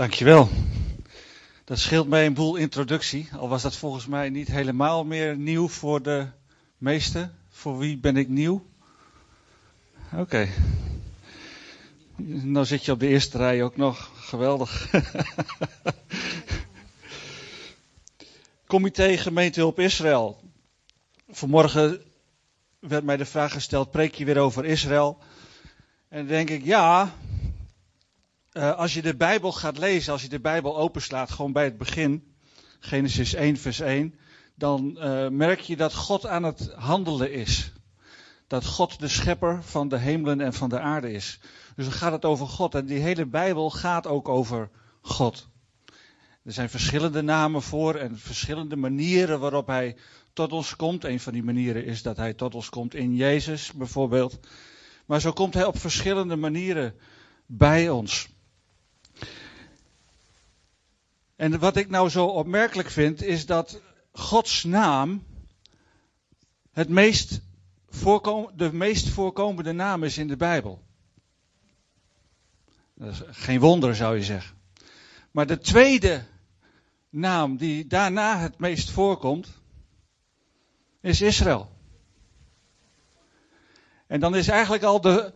Dankjewel. Dat scheelt mij een boel introductie. Al was dat volgens mij niet helemaal meer nieuw voor de meesten. Voor wie ben ik nieuw? Oké. Nou zit je op de eerste rij ook nog. Geweldig. Comité Gemeentehulp Israël. Vanmorgen werd mij de vraag gesteld: preek je weer over Israël? En dan denk ik, ja, uh, als je de Bijbel gaat lezen, als je de Bijbel openslaat, gewoon bij het begin, Genesis 1, vers 1, dan uh, merk je dat God aan het handelen is. Dat God de schepper van de hemelen en van de aarde is. Dus dan gaat het over God. En die hele Bijbel gaat ook over God. Er zijn verschillende namen voor en verschillende manieren waarop hij tot ons komt. Een van die manieren is dat hij tot ons komt in Jezus bijvoorbeeld. Maar zo komt hij op verschillende manieren bij ons. En wat ik nou zo opmerkelijk vind, is dat Gods naam het meest de meest voorkomende naam is in de Bijbel. Dat is geen wonder, zou je zeggen. Maar de tweede naam die daarna het meest voorkomt, is Israël. En dan is eigenlijk al de,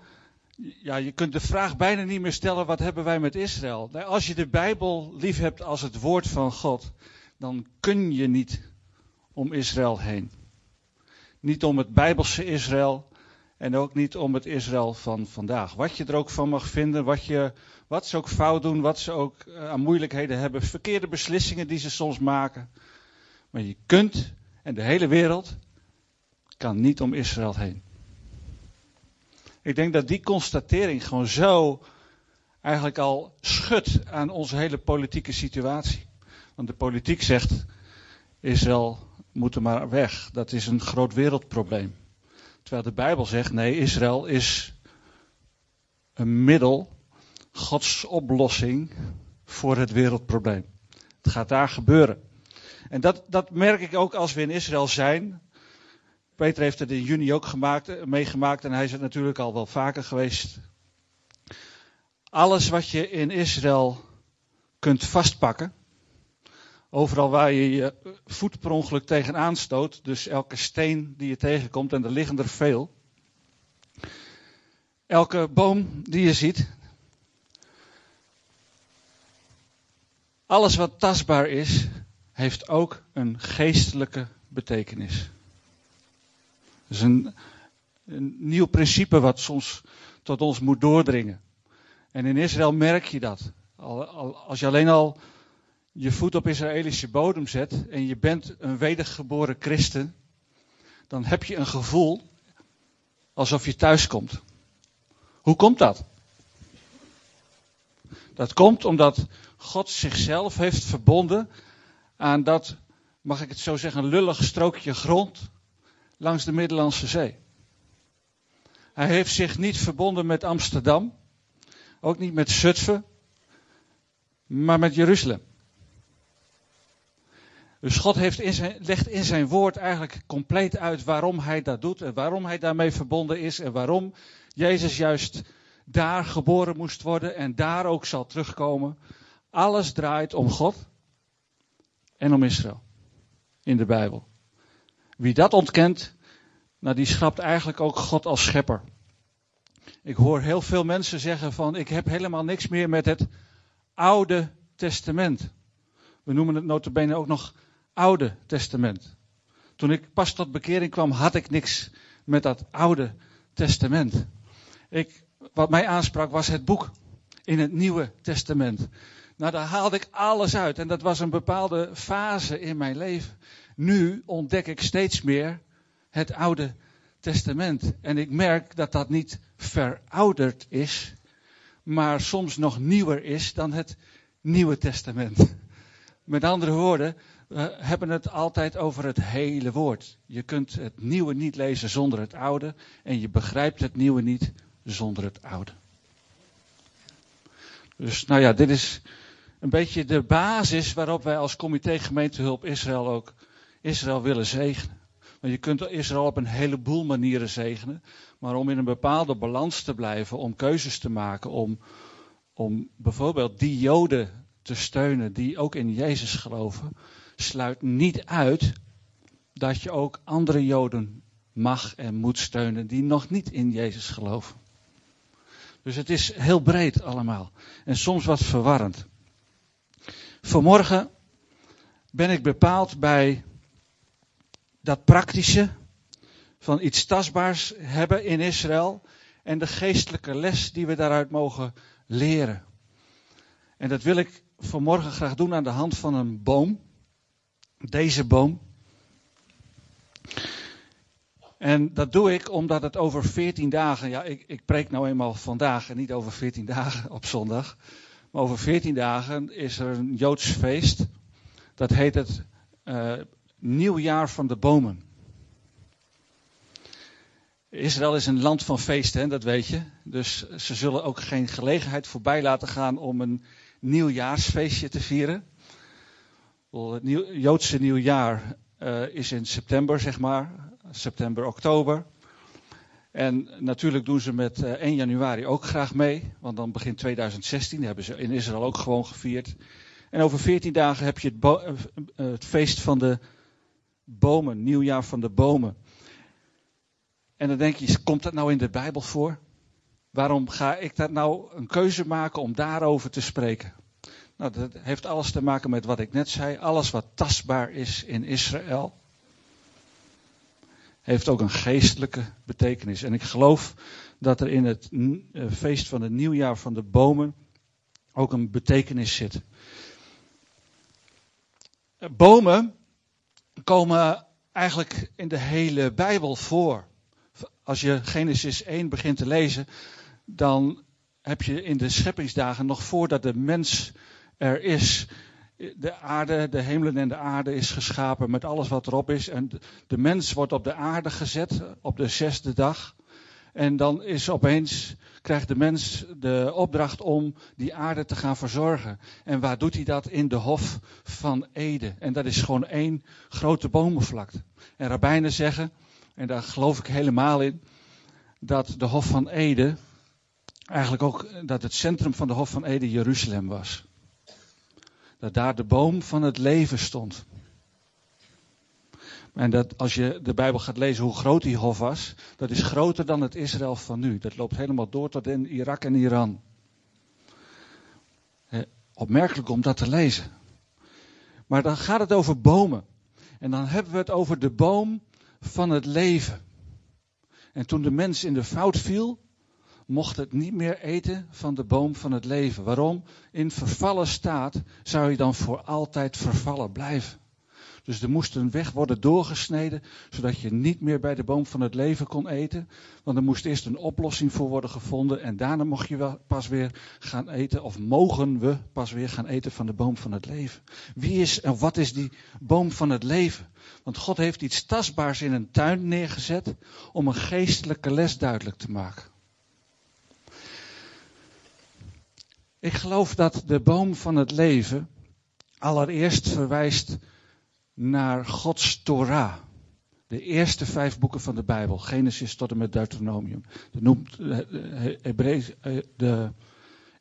ja, je kunt de vraag bijna niet meer stellen: wat hebben wij met Israël? Nou, als je de Bijbel lief hebt als het woord van God, dan kun je niet om Israël heen. Niet om het Bijbelse Israël en ook niet om het Israël van vandaag. Wat je er ook van mag vinden, wat, je, wat ze ook fout doen, wat ze ook eh, aan moeilijkheden hebben, verkeerde beslissingen die ze soms maken. Maar je kunt, en de hele wereld kan niet om Israël heen. Ik denk dat die constatering gewoon zo eigenlijk al schudt aan onze hele politieke situatie. Want de politiek zegt, Israël moet er maar weg. Dat is een groot wereldprobleem. Terwijl de Bijbel zegt, nee, Israël is een middel, Gods oplossing voor het wereldprobleem. Het gaat daar gebeuren. En dat, dat merk ik ook als we in Israël zijn. Peter heeft het in juni ook gemaakt, meegemaakt en hij is het natuurlijk al wel vaker geweest. Alles wat je in Israël kunt vastpakken, overal waar je je voet per ongeluk tegenaan stoot, dus elke steen die je tegenkomt, en er liggen er veel, elke boom die je ziet, alles wat tastbaar is, heeft ook een geestelijke betekenis. Dat is een, een nieuw principe wat soms tot ons moet doordringen. En in Israël merk je dat. Als je alleen al je voet op Israëlische bodem zet en je bent een wedergeboren christen, dan heb je een gevoel alsof je thuis komt. Hoe komt dat? Dat komt omdat God zichzelf heeft verbonden aan dat, mag ik het zo zeggen, lullig strookje grond langs de Middellandse Zee. Hij heeft zich niet verbonden met Amsterdam, ook niet met Zutphen, maar met Jeruzalem. Dus God heeft legt in zijn woord eigenlijk compleet uit waarom hij dat doet en waarom hij daarmee verbonden is en waarom Jezus juist daar geboren moest worden en daar ook zal terugkomen. Alles draait om God en om Israël in de Bijbel. Wie dat ontkent, nou die schrapt eigenlijk ook God als schepper. Ik hoor heel veel mensen zeggen van ik heb helemaal niks meer met het Oude Testament. We noemen het notabene ook nog Oude Testament. Toen ik pas tot bekering kwam, had ik niks met dat Oude Testament. Ik, wat mij aansprak was het boek in het Nieuwe Testament. Nou, daar haalde ik alles uit en dat was een bepaalde fase in mijn leven. Nu ontdek ik steeds meer het Oude Testament. En ik merk dat dat niet verouderd is, maar soms nog nieuwer is dan het Nieuwe Testament. Met andere woorden, we hebben het altijd over het hele woord. Je kunt het nieuwe niet lezen zonder het oude en je begrijpt het nieuwe niet zonder het oude. Dus nou ja, dit is een beetje de basis waarop wij als comité gemeentehulp Israël ook Israël willen zegenen. Want je kunt Israël op een heleboel manieren zegenen, maar om in een bepaalde balans te blijven, om keuzes te maken, om, om bijvoorbeeld die Joden te steunen die ook in Jezus geloven, sluit niet uit dat je ook andere Joden mag en moet steunen die nog niet in Jezus geloven. Dus het is heel breed allemaal en soms wat verwarrend. Vanmorgen ben ik bepaald bij dat praktische van iets tastbaars hebben in Israël en de geestelijke les die we daaruit mogen leren. En dat wil ik vanmorgen graag doen aan de hand van een boom. Deze boom. En dat doe ik omdat het over 14 dagen, ja, ik, ik preek nou eenmaal vandaag en niet over 14 dagen op zondag. Maar over 14 dagen is er een Joods feest. Dat heet het uh, Nieuwjaar van de Bomen. Israël is een land van feesten, dat weet je. Dus ze zullen ook geen gelegenheid voorbij laten gaan om een nieuwjaarsfeestje te vieren. Het nieuw, Joodse nieuwjaar uh, is in september, zeg maar. September, oktober. En natuurlijk doen ze met uh, 1 januari ook graag mee. Want dan begint 2016. Dat hebben ze in Israël ook gewoon gevierd. En over 14 dagen heb je het, uh, het feest van de bomen. Nieuwjaar van de bomen. En dan denk je, komt dat nou in de Bijbel voor? Waarom ga ik dat nou een keuze maken om daarover te spreken? Nou, dat heeft alles te maken met wat ik net zei. Alles wat tastbaar is in Israël, heeft ook een geestelijke betekenis. En ik geloof dat er in het feest van het nieuwjaar van de bomen ook een betekenis zit. Bomen komen eigenlijk in de hele Bijbel voor als je Genesis 1 begint te lezen, dan heb je in de scheppingsdagen, nog voordat de mens er is, de aarde, de hemelen en de aarde is geschapen met alles wat erop is. En de mens wordt op de aarde gezet op de zesde dag. En dan is opeens, krijgt de mens de opdracht om die aarde te gaan verzorgen. En waar doet hij dat? In de hof van Eden. En dat is gewoon één grote bomenvlakte. En rabbijnen zeggen, en daar geloof ik helemaal in, dat de Hof van Ede, eigenlijk ook dat het centrum van de Hof van Ede Jeruzalem was. Dat daar de boom van het leven stond. En dat als je de Bijbel gaat lezen hoe groot die hof was, dat is groter dan het Israël van nu. Dat loopt helemaal door tot in Irak en Iran. opmerkelijk om dat te lezen. Maar dan gaat het over bomen. En dan hebben we het over de boom van het leven. En toen de mens in de fout viel, mocht het niet meer eten van de boom van het leven. Waarom? In vervallen staat zou je dan voor altijd vervallen blijven. Dus er moest een weg worden doorgesneden, zodat je niet meer bij de boom van het leven kon eten. Want er moest eerst een oplossing voor worden gevonden en daarna mocht je wel pas weer gaan eten, of mogen we pas weer gaan eten van de boom van het leven. Wie is en wat is die boom van het leven? Want God heeft iets tastbaars in een tuin neergezet om een geestelijke les duidelijk te maken. Ik geloof dat de boom van het leven allereerst verwijst naar Gods Torah. De eerste vijf boeken van de Bijbel, Genesis tot en met Deuteronomium. Noemt de, de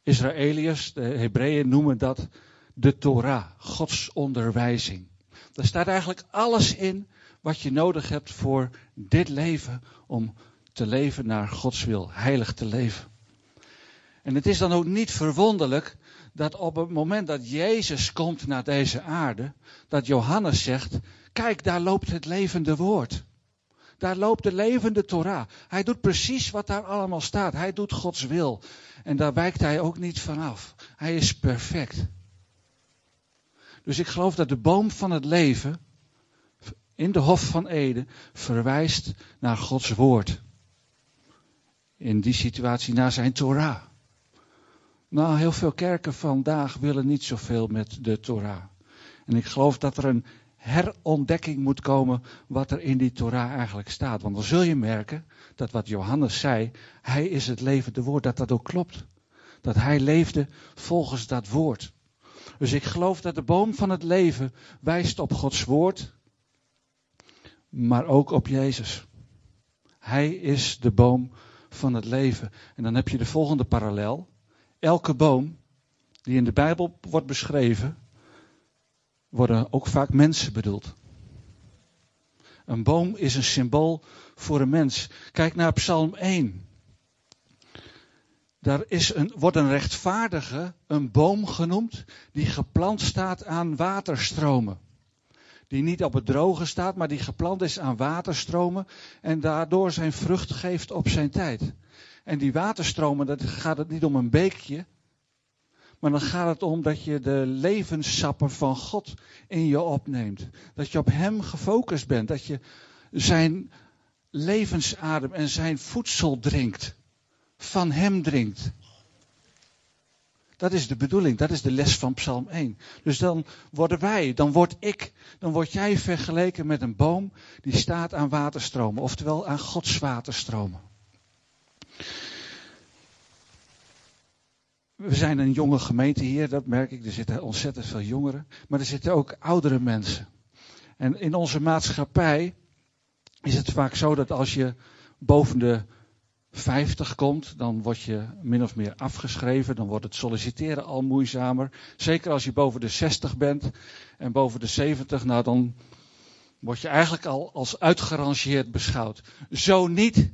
Israëliërs, de Hebreeën noemen dat de Torah, Gods onderwijzing. Daar staat eigenlijk alles in wat je nodig hebt voor dit leven om te leven naar Gods wil, heilig te leven. En het is dan ook niet verwonderlijk dat op het moment dat Jezus komt naar deze aarde, dat Johannes zegt, kijk daar loopt het levende woord. Daar loopt de levende Torah. Hij doet precies wat daar allemaal staat. Hij doet Gods wil. En daar wijkt hij ook niet vanaf. Hij is perfect. Dus ik geloof dat de boom van het leven in de Hof van Eden verwijst naar Gods woord. In die situatie naar zijn Torah. Nou, heel veel kerken vandaag willen niet zoveel met de Torah. En ik geloof dat er een herontdekking moet komen wat er in die Torah eigenlijk staat. Want dan zul je merken dat wat Johannes zei, hij is het levende woord, dat dat ook klopt. Dat hij leefde volgens dat woord. Dus ik geloof dat de boom van het leven wijst op Gods woord, maar ook op Jezus. Hij is de boom van het leven. En dan heb je de volgende parallel. Elke boom die in de Bijbel wordt beschreven, worden ook vaak mensen bedoeld. Een boom is een symbool voor een mens. Kijk naar Psalm 1. Daar is een, wordt een rechtvaardige, een boom genoemd, die geplant staat aan waterstromen. Die niet op het droge staat, maar die geplant is aan waterstromen en daardoor zijn vrucht geeft op zijn tijd. En die waterstromen, dat gaat het niet om een beekje, maar dan gaat het om dat je de levenssappen van God in je opneemt. Dat je op Hem gefocust bent, dat je zijn levensadem en zijn voedsel drinkt van Hem drinkt. Dat is de bedoeling, dat is de les van Psalm 1. Dus dan worden wij, dan word ik, dan word jij vergeleken met een boom die staat aan waterstromen, oftewel aan Gods waterstromen. We zijn een jonge gemeente hier, dat merk ik. Er zitten ontzettend veel jongeren, maar er zitten ook oudere mensen. En in onze maatschappij is het vaak zo dat als je boven de 50 komt, dan word je min of meer afgeschreven. Dan wordt het solliciteren al moeizamer. Zeker als je boven de 60 bent en boven de 70, nou dan word je eigenlijk al als uitgerangeerd beschouwd. Zo niet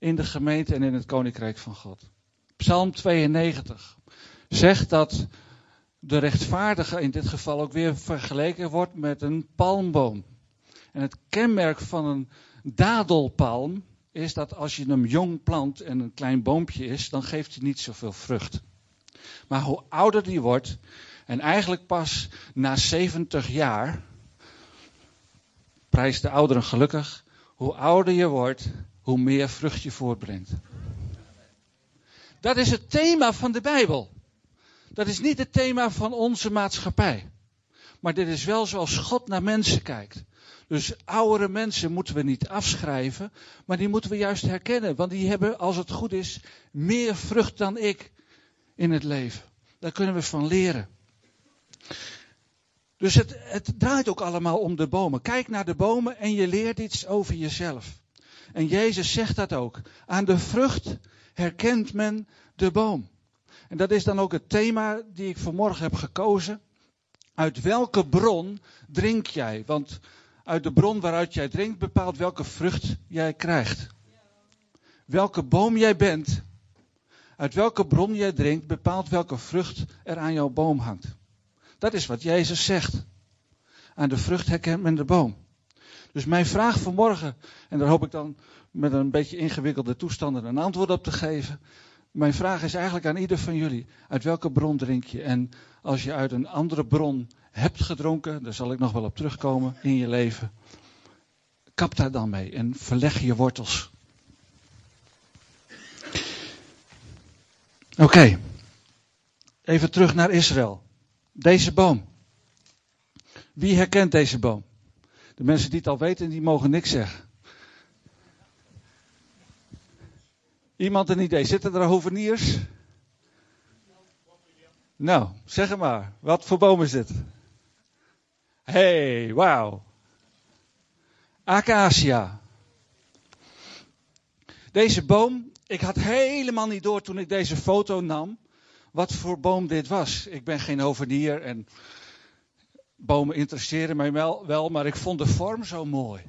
in de gemeente en in het koninkrijk van God. Psalm 92 zegt dat de rechtvaardige in dit geval ook weer vergeleken wordt met een palmboom. En het kenmerk van een dadelpalm is dat als je hem jong plant en een klein boompje is, dan geeft hij niet zoveel vrucht. Maar hoe ouder die wordt, en eigenlijk pas na 70 jaar, prijs de ouderen gelukkig, hoe ouder je wordt, hoe meer vrucht je voortbrengt. Dat is het thema van de Bijbel. Dat is niet het thema van onze maatschappij. Maar dit is wel zoals God naar mensen kijkt. Dus oudere mensen moeten we niet afschrijven, maar die moeten we juist herkennen. Want die hebben, als het goed is, meer vrucht dan ik in het leven. Daar kunnen we van leren. Dus het, het draait ook allemaal om de bomen. Kijk naar de bomen en je leert iets over jezelf. En Jezus zegt dat ook. Aan de vrucht herkent men de boom. En dat is dan ook het thema die ik vanmorgen heb gekozen. Uit welke bron drink jij? Want uit de bron waaruit jij drinkt bepaalt welke vrucht jij krijgt. Welke boom jij bent, uit welke bron jij drinkt, bepaalt welke vrucht er aan jouw boom hangt. Dat is wat Jezus zegt. Aan de vrucht herkent men de boom. Dus mijn vraag vanmorgen, en daar hoop ik dan met een beetje ingewikkelde toestanden een antwoord op te geven. Mijn vraag is eigenlijk aan ieder van jullie: uit welke bron drink je? En als je uit een andere bron hebt gedronken, daar zal ik nog wel op terugkomen in je leven. Kap daar dan mee en verleg je wortels. Oké, even terug naar Israël. Deze boom. Wie herkent deze boom? De mensen die het al weten, die mogen niks zeggen. Iemand een idee? Zitten er hoveniers? Nou, zeg maar. Wat voor boom is dit? hey, wauw. Acacia. Deze boom, ik had helemaal niet door toen ik deze foto nam, wat voor boom dit was. Ik ben geen hovenier en bomen interesseren mij wel, maar ik vond de vorm zo mooi.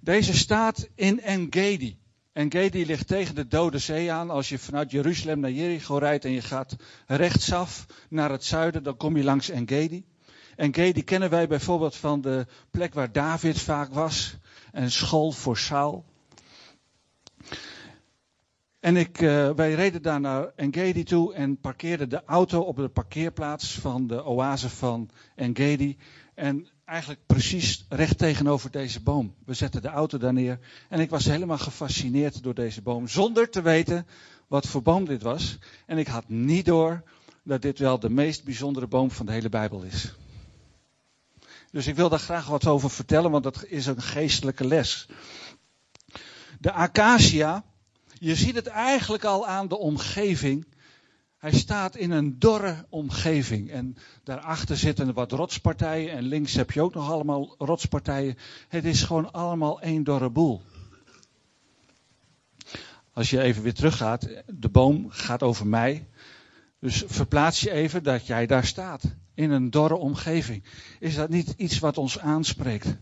Deze staat in Engedi. Engedi ligt tegen de Dode Zee aan. Als je vanuit Jeruzalem naar Jericho rijdt en je gaat rechtsaf naar het zuiden, dan kom je langs Engedi. Engedi kennen wij bijvoorbeeld van de plek waar David vaak was. Een school voor Saul. En ik, uh, wij reden daar naar Engedi toe en parkeerden de auto op de parkeerplaats van de oase van Engedi. En eigenlijk precies recht tegenover deze boom. We zetten de auto daar neer en ik was helemaal gefascineerd door deze boom. Zonder te weten wat voor boom dit was. En ik had niet door dat dit wel de meest bijzondere boom van de hele Bijbel is. Dus ik wil daar graag wat over vertellen, want dat is een geestelijke les. De acacia, je ziet het eigenlijk al aan de omgeving. Hij staat in een dorre omgeving. En daarachter zitten wat rotspartijen. En links heb je ook nog allemaal rotspartijen. Het is gewoon allemaal één dorre boel. Als je even weer teruggaat, de boom gaat over mij. Dus verplaats je even dat jij daar staat, in een dorre omgeving. Is dat niet iets wat ons aanspreekt?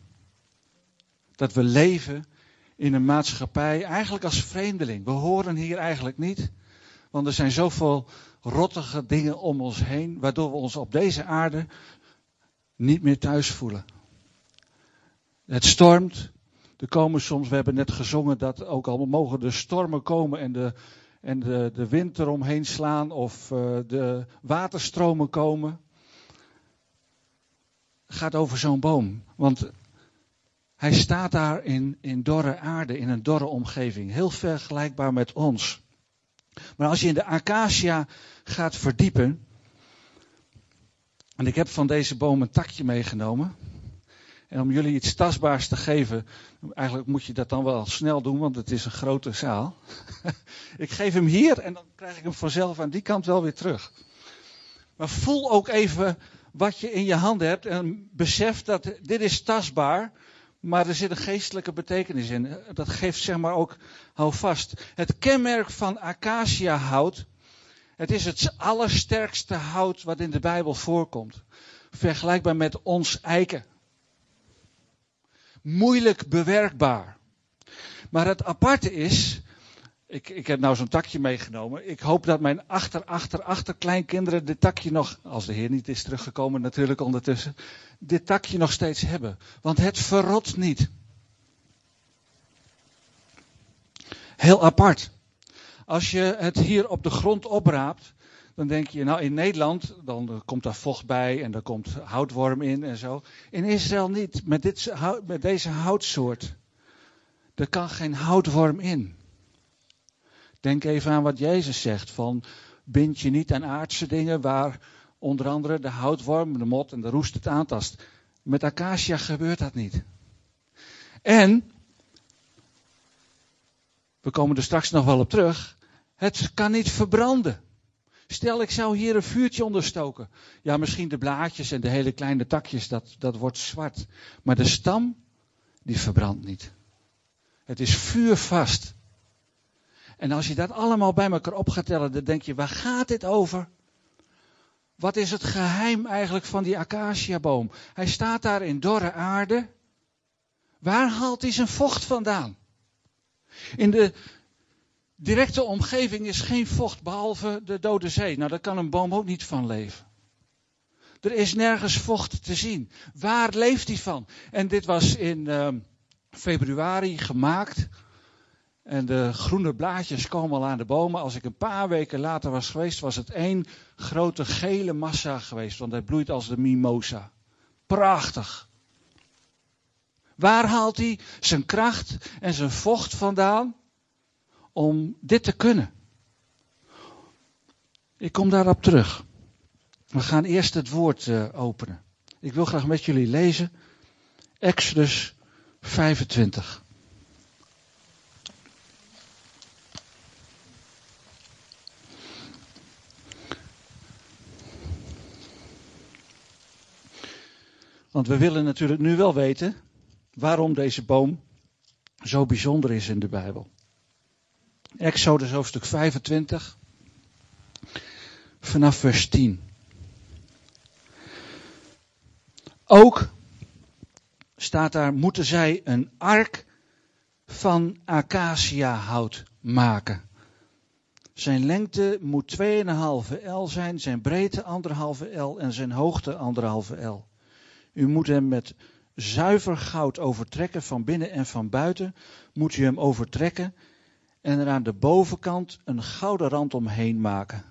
Dat we leven in een maatschappij, eigenlijk als vreemdeling. We horen hier eigenlijk niet, want er zijn zoveel rottige dingen om ons heen, waardoor we ons op deze aarde niet meer thuis voelen. Het stormt, er komen soms, we hebben net gezongen dat ook al mogen de stormen komen en de, en de, de wind eromheen slaan of uh, de waterstromen komen. Gaat over zo'n boom. Want hij staat daar in, in dorre aarde, in een dorre omgeving. Heel vergelijkbaar met ons. Maar als je in de acacia gaat verdiepen. En ik heb van deze boom een takje meegenomen. En om jullie iets tastbaars te geven, eigenlijk moet je dat dan wel snel doen, want het is een grote zaal. ik geef hem hier en dan krijg ik hem vanzelf aan die kant wel weer terug. Maar voel ook even wat je in je handen hebt en besef dat dit is tastbaar, maar er zit een geestelijke betekenis in. Dat geeft zeg maar ook, hou vast. Het kenmerk van acacia hout, het is het allersterkste hout wat in de Bijbel voorkomt. Vergelijkbaar met ons eiken moeilijk bewerkbaar. Maar het aparte is, ik, ik heb nou zo'n takje meegenomen. Ik hoop dat mijn achter, achter, achterkleinkinderen dit takje nog, als de Heer niet is teruggekomen natuurlijk ondertussen, dit takje nog steeds hebben. Want het verrot niet. Heel apart. Als je het hier op de grond opraapt, dan denk je, nou in Nederland, dan komt daar vocht bij en er komt houtworm in en zo. In Israël niet, met, dit, met deze houtsoort. Er kan geen houtworm in. Denk even aan wat Jezus zegt, van bind je niet aan aardse dingen waar onder andere de houtworm, de mot en de roest het aantast. Met acacia gebeurt dat niet. En, we komen er straks nog wel op terug, het kan niet verbranden. Stel, ik zou hier een vuurtje onderstoken. Ja, misschien de blaadjes en de hele kleine takjes, dat, dat wordt zwart. Maar de stam, die verbrandt niet. Het is vuurvast. En als je dat allemaal bij elkaar op gaat tellen, dan denk je, waar gaat dit over? Wat is het geheim eigenlijk van die acaciaboom? Hij staat daar in dorre aarde. Waar haalt hij zijn vocht vandaan? In de directe omgeving is geen vocht behalve de Dode Zee. Nou, daar kan een boom ook niet van leven. Er is nergens vocht te zien. Waar leeft hij van? En dit was in uh, februari gemaakt. En de groene blaadjes komen al aan de bomen. Als ik een paar weken later was geweest, was het één grote gele massa geweest. Want hij bloeit als de mimosa. Prachtig. Waar haalt hij zijn kracht en zijn vocht vandaan? om dit te kunnen. Ik kom daarop terug. We gaan eerst het woord uh, openen. Ik wil graag met jullie lezen Exodus 25. Want we willen natuurlijk nu wel weten waarom deze boom zo bijzonder is in de Bijbel. Exodus hoofdstuk 25, vanaf vers 10. Ook staat daar, moeten zij een ark van acaciahout maken. Zijn lengte moet 2,5 L zijn, zijn breedte 1,5 L en zijn hoogte 1,5 L. U moet hem met zuiver goud overtrekken van binnen en van buiten. Moet u hem overtrekken en er aan de bovenkant een gouden rand omheen maken.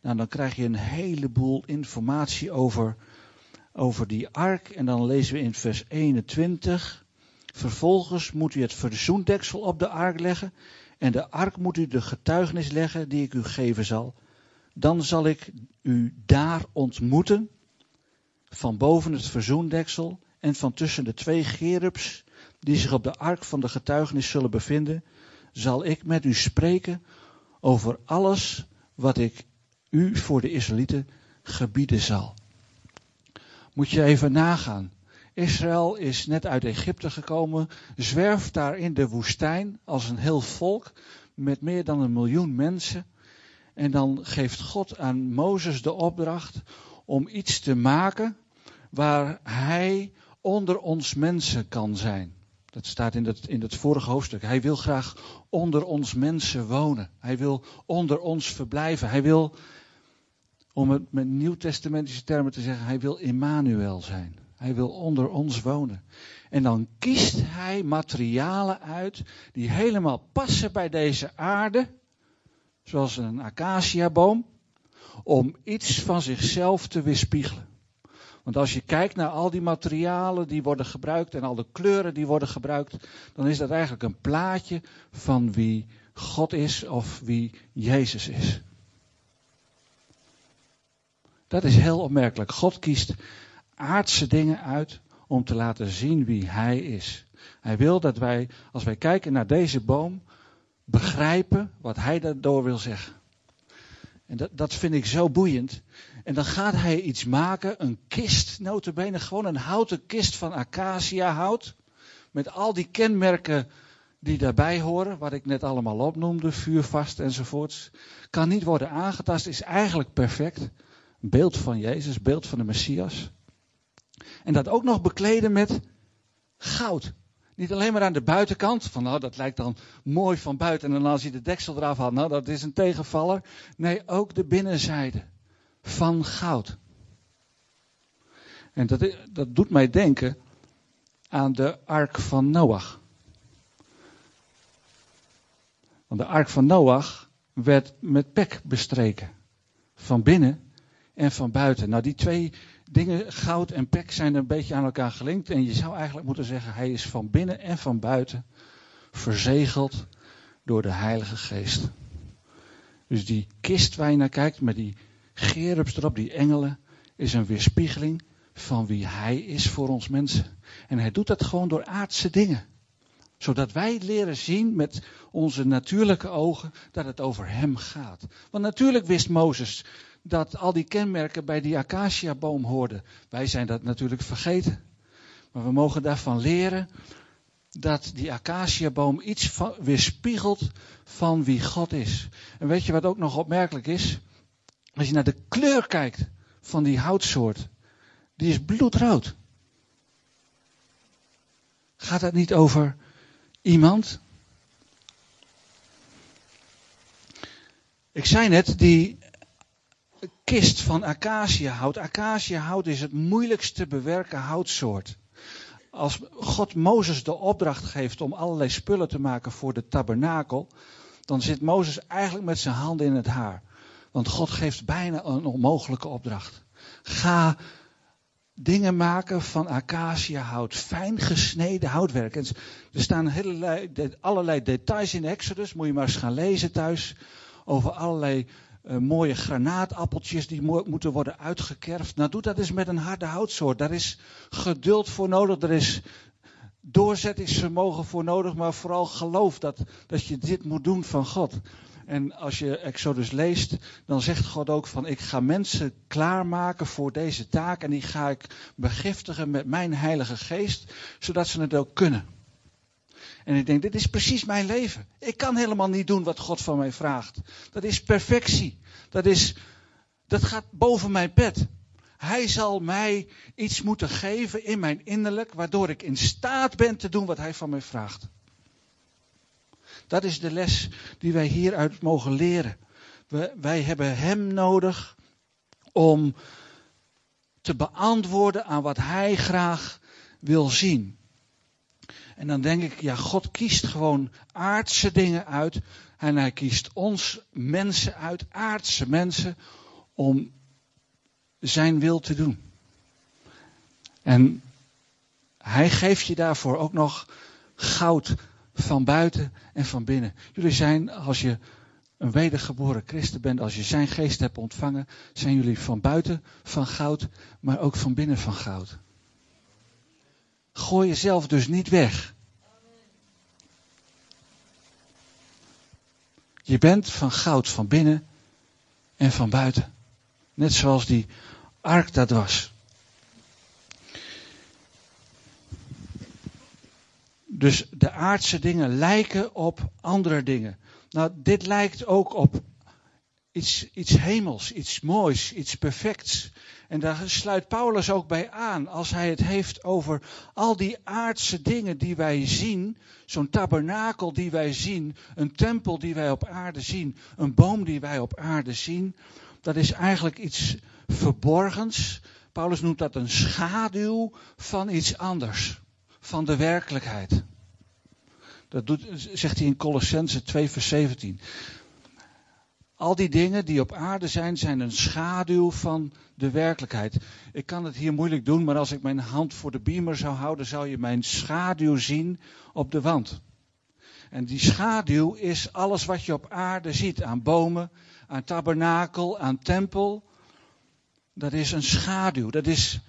Nou, dan krijg je een heleboel informatie over, over die ark. En dan lezen we in vers 21. Vervolgens moet u het verzoendeksel op de ark leggen. En de ark moet u de getuigenis leggen die ik u geven zal. Dan zal ik u daar ontmoeten. Van boven het verzoendeksel en van tussen de twee gerubs die zich op de ark van de getuigenis zullen bevinden zal ik met u spreken over alles wat ik u voor de Israëlieten gebieden zal. Moet je even nagaan. Israël is net uit Egypte gekomen, zwerft daar in de woestijn als een heel volk met meer dan een miljoen mensen. En dan geeft God aan Mozes de opdracht om iets te maken waar hij onder ons mensen kan zijn. Dat staat in het, in het vorige hoofdstuk. Hij wil graag onder ons mensen wonen. Hij wil onder ons verblijven. Hij wil, om het met nieuwtestamentische termen te zeggen, hij wil Immanuel zijn. Hij wil onder ons wonen. En dan kiest hij materialen uit die helemaal passen bij deze aarde, zoals een acaciaboom, om iets van zichzelf te weerspiegelen. Want als je kijkt naar al die materialen die worden gebruikt en al de kleuren die worden gebruikt, dan is dat eigenlijk een plaatje van wie God is of wie Jezus is. Dat is heel opmerkelijk. God kiest aardse dingen uit om te laten zien wie Hij is. Hij wil dat wij, als wij kijken naar deze boom, begrijpen wat Hij daardoor wil zeggen. En dat, dat vind ik zo boeiend. En dan gaat hij iets maken, een kist, notabene, gewoon een houten kist van acaciahout. Met al die kenmerken die daarbij horen, wat ik net allemaal opnoemde, vuurvast enzovoorts. Kan niet worden aangetast, is eigenlijk perfect. Beeld van Jezus, beeld van de Messias. En dat ook nog bekleden met goud. Niet alleen maar aan de buitenkant, van nou dat lijkt dan mooi van buiten en als je de deksel eraf had, nou dat is een tegenvaller. Nee, ook de binnenzijde van goud. En dat, dat doet mij denken aan de ark van Noach. Want de ark van Noach werd met pek bestreken. Van binnen en van buiten. Nou, die twee dingen, goud en pek, zijn een beetje aan elkaar gelinkt. En je zou eigenlijk moeten zeggen, hij is van binnen en van buiten verzegeld door de Heilige Geest. Dus die kist waar je naar kijkt, met die gerubs erop, die engelen, is een weerspiegeling van wie hij is voor ons mensen. En hij doet dat gewoon door aardse dingen. Zodat wij leren zien met onze natuurlijke ogen dat het over hem gaat. Want natuurlijk wist Mozes dat al die kenmerken bij die acaciaboom hoorden. Wij zijn dat natuurlijk vergeten. Maar we mogen daarvan leren dat die acaciaboom iets weerspiegelt van wie God is. En weet je wat ook nog opmerkelijk is? Als je naar de kleur kijkt van die houtsoort, die is bloedrood. Gaat dat niet over iemand? Ik zei net, die kist van acaciahout. Acaciahout is het moeilijkst te bewerken houtsoort. Als God Mozes de opdracht geeft om allerlei spullen te maken voor de tabernakel, dan zit Mozes eigenlijk met zijn handen in het haar. Want God geeft bijna een onmogelijke opdracht. Ga dingen maken van acaciahout, fijn gesneden houtwerk. En er staan allerlei details in Exodus, moet je maar eens gaan lezen thuis, over allerlei uh, mooie granaatappeltjes die mo moeten worden uitgekerfd. Nou, doe dat eens met een harde houtsoort. Daar is geduld voor nodig, er is doorzettingsvermogen voor nodig, maar vooral geloof dat, dat je dit moet doen van God. En als je Exodus leest, dan zegt God ook van ik ga mensen klaarmaken voor deze taak en die ga ik begiftigen met mijn heilige geest, zodat ze het ook kunnen. En ik denk, dit is precies mijn leven. Ik kan helemaal niet doen wat God van mij vraagt. Dat is perfectie. Dat, is, dat gaat boven mijn pet. Hij zal mij iets moeten geven in mijn innerlijk, waardoor ik in staat ben te doen wat hij van mij vraagt. Dat is de les die wij hieruit mogen leren. Wij hebben Hem nodig om te beantwoorden aan wat Hij graag wil zien. En dan denk ik, ja, God kiest gewoon aardse dingen uit. En hij kiest ons mensen uit, aardse mensen, om zijn wil te doen. En hij geeft je daarvoor ook nog goud van buiten en van binnen. Jullie zijn, als je een wedergeboren christen bent, als je zijn geest hebt ontvangen, zijn jullie van buiten van goud, maar ook van binnen van goud. Gooi jezelf dus niet weg. Je bent van goud van binnen en van buiten. Net zoals die ark dat was. Dus de aardse dingen lijken op andere dingen. Nou, dit lijkt ook op iets, iets hemels, iets moois, iets perfects. En daar sluit Paulus ook bij aan als hij het heeft over al die aardse dingen die wij zien. Zo'n tabernakel die wij zien, een tempel die wij op aarde zien, een boom die wij op aarde zien. Dat is eigenlijk iets verborgens. Paulus noemt dat een schaduw van iets anders, van de werkelijkheid. Dat doet, zegt hij in Colossense 2 vers 17. Al die dingen die op aarde zijn, zijn een schaduw van de werkelijkheid. Ik kan het hier moeilijk doen, maar als ik mijn hand voor de beamer zou houden, zou je mijn schaduw zien op de wand. En die schaduw is alles wat je op aarde ziet. Aan bomen, aan tabernakel, aan tempel. Dat is een schaduw. Dat is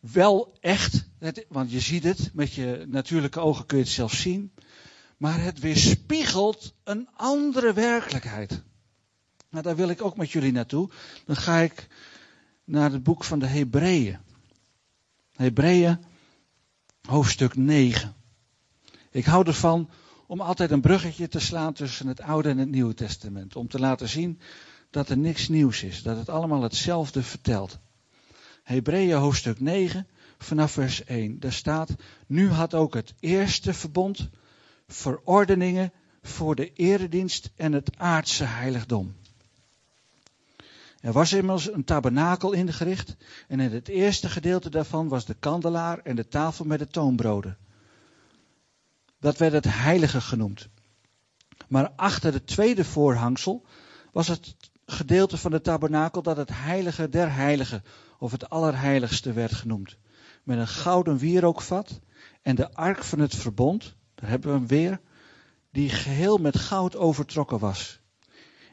wel echt, want je ziet het, met je natuurlijke ogen kun je het zelf zien. Maar het weerspiegelt een andere werkelijkheid. Nou, daar wil ik ook met jullie naartoe. Dan ga ik naar het boek van de Hebreeën. Hebreeën, hoofdstuk 9. Ik hou ervan om altijd een bruggetje te slaan tussen het Oude en het Nieuwe Testament. Om te laten zien dat er niks nieuws is. Dat het allemaal hetzelfde vertelt. Hebreeën hoofdstuk 9 vanaf vers 1. Daar staat, nu had ook het eerste verbond verordeningen voor de eredienst en het aardse heiligdom. Er was immers een tabernakel ingericht en in het eerste gedeelte daarvan was de kandelaar en de tafel met de toonbroden. Dat werd het heilige genoemd. Maar achter het tweede voorhangsel was het gedeelte van de tabernakel dat het heilige der heiligen of het allerheiligste werd genoemd. Met een gouden wierookvat en de ark van het verbond, daar hebben we hem weer, die geheel met goud overtrokken was.